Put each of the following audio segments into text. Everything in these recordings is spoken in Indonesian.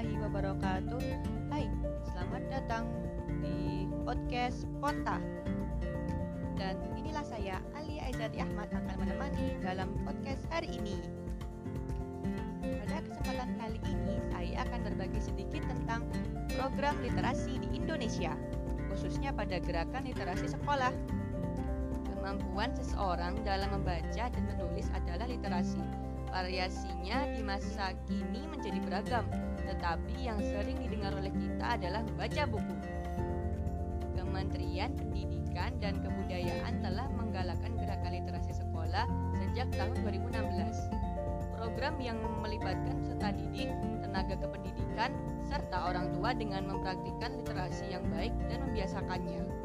warahmatullahi wabarakatuh. Hai, selamat datang di podcast Ponta Dan inilah saya, Ali Aizati Ahmad akan menemani dalam podcast hari ini. Pada kesempatan kali ini, saya akan berbagi sedikit tentang program literasi di Indonesia Khususnya pada gerakan literasi sekolah. Kemampuan seseorang dalam membaca dan menulis adalah literasi. Variasinya di masa kini menjadi beragam, tetapi yang sering didengar oleh kita adalah membaca buku. Kementerian Pendidikan dan Kebudayaan telah menggalakkan gerakan literasi sekolah sejak tahun 2016. Program yang melibatkan peserta didik, tenaga kependidikan, serta orang tua dengan mempraktikkan literasi yang baik dan membiasakannya.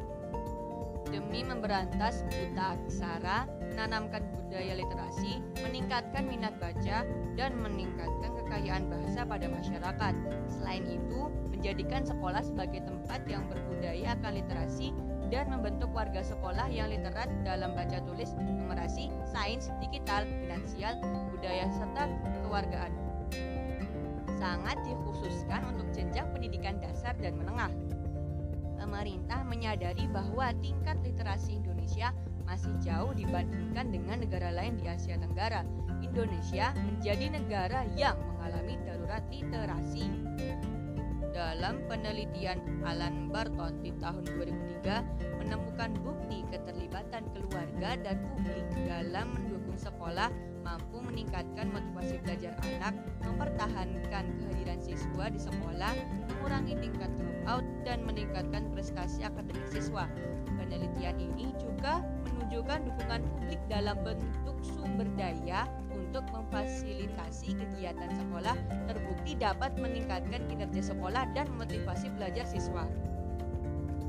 Demi memberantas buta aksara, menanamkan budaya literasi, meningkatkan minat baca, dan meningkatkan kekayaan bahasa pada masyarakat. Selain itu, menjadikan sekolah sebagai tempat yang berbudaya akan literasi dan membentuk warga sekolah yang literat dalam baca tulis, numerasi, sains, digital, finansial, budaya, serta kewargaan. Sangat dikhususkan untuk jenjang pendidikan dasar dan menengah. Pemerintah menyadari bahwa tingkat literasi Indonesia masih jauh dibandingkan dengan negara lain di Asia Tenggara. Indonesia menjadi negara yang mengalami darurat literasi. Dalam penelitian Alan Barton di tahun 2003 menemukan bukti keterlibatan keluarga dan publik dalam mendukung sekolah mampu meningkatkan motivasi belajar anak, mempertahankan kehadiran siswa di sekolah, mengurangi tingkat dropout, dan meningkatkan prestasi akademik siswa. Penelitian ini juga menunjukkan dukungan publik dalam bentuk sumber daya untuk memfasilitasi kegiatan sekolah terbukti dapat meningkatkan kinerja sekolah dan memotivasi belajar siswa.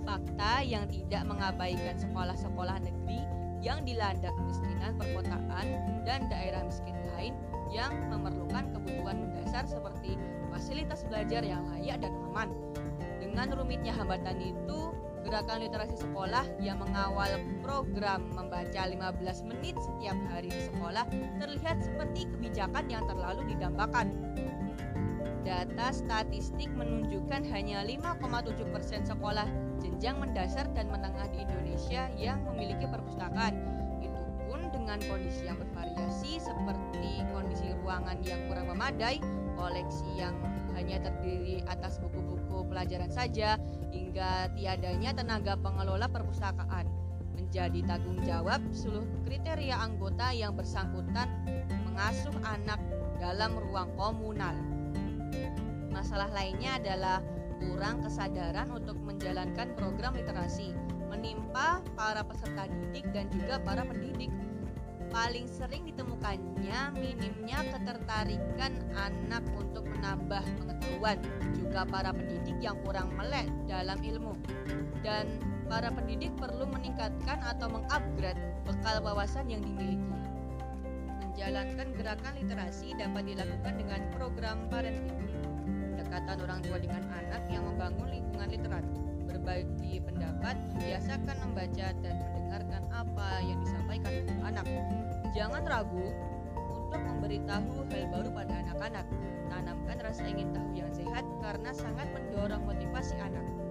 Fakta yang tidak mengabaikan sekolah-sekolah negeri yang dilanda kemiskinan perkotaan dan daerah miskin lain yang memerlukan kebutuhan mendasar seperti fasilitas belajar yang layak dan aman. Dengan rumitnya hambatan itu, gerakan literasi sekolah yang mengawal program membaca 15 menit setiap hari di sekolah terlihat seperti kebijakan yang terlalu didambakan. Data statistik menunjukkan hanya 5,7% sekolah jenjang mendasar dan menengah di Indonesia yang memiliki perpustakaan. Pun dengan kondisi yang bervariasi seperti kondisi ruangan yang kurang memadai, koleksi yang hanya terdiri atas buku-buku pelajaran saja, hingga tiadanya tenaga pengelola perpustakaan. Menjadi tanggung jawab seluruh kriteria anggota yang bersangkutan mengasuh anak dalam ruang komunal. Masalah lainnya adalah kurang kesadaran untuk menjalankan program literasi menimpa para peserta didik dan juga para pendidik. Paling sering ditemukannya minimnya ketertarikan anak untuk menambah pengetahuan, juga para pendidik yang kurang melek dalam ilmu. Dan para pendidik perlu meningkatkan atau mengupgrade bekal wawasan yang dimiliki. Menjalankan gerakan literasi dapat dilakukan dengan program parenting pendekatan orang tua dengan anak yang membangun lingkungan literat, berbagi pendapat, membiasakan membaca dan mendengarkan apa yang disampaikan untuk anak. Jangan ragu untuk memberitahu hal baru pada anak-anak. Tanamkan rasa ingin tahu yang sehat karena sangat mendorong motivasi anak.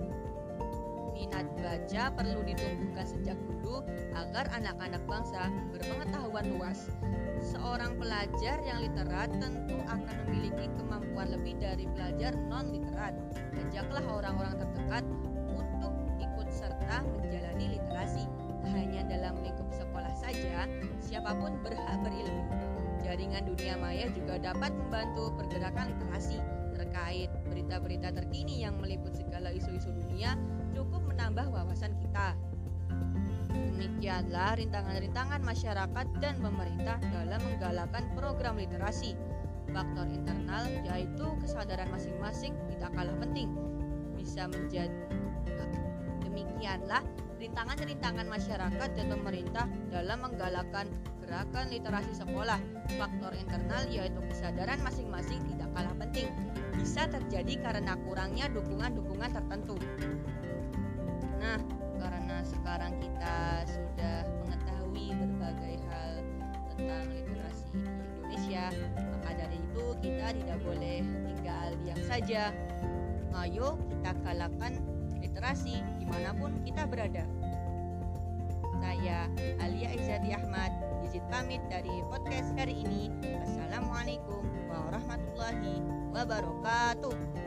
Minat baca perlu ditumbuhkan sejak dulu agar anak-anak bangsa berpengetahuan luas. Seorang pelajar yang literat tentu akan memiliki kemampuan lebih dari pelajar non-literat. Ajaklah orang-orang terdekat untuk ikut serta menjalani literasi. Hanya dalam lingkup sekolah saja, siapa pun berhak berilmu. Jaringan dunia maya juga dapat membantu pergerakan literasi terkait berita-berita terkini yang meliput segala isu-isu dunia cukup menambah wawasan kita. Demikianlah rintangan-rintangan masyarakat dan pemerintah dalam menggalakkan program literasi. Faktor internal yaitu kesadaran masing-masing tidak kalah penting. Bisa menjadi demikianlah rintangan-rintangan masyarakat dan pemerintah dalam menggalakkan gerakan literasi sekolah. Faktor internal yaitu kesadaran masing-masing tidak kalah penting. Bisa terjadi karena kurangnya dukungan-dukungan tertentu. Nah, karena sekarang kita sudah mengetahui berbagai hal tentang literasi di Indonesia, maka dari itu kita tidak boleh tinggal diam saja. Ayo kita galakkan literasi di mana pun kita berada. Saya Alia Izzati Ahmad izin pamit dari podcast hari ini. Assalamualaikum warahmatullahi wabarakatuh.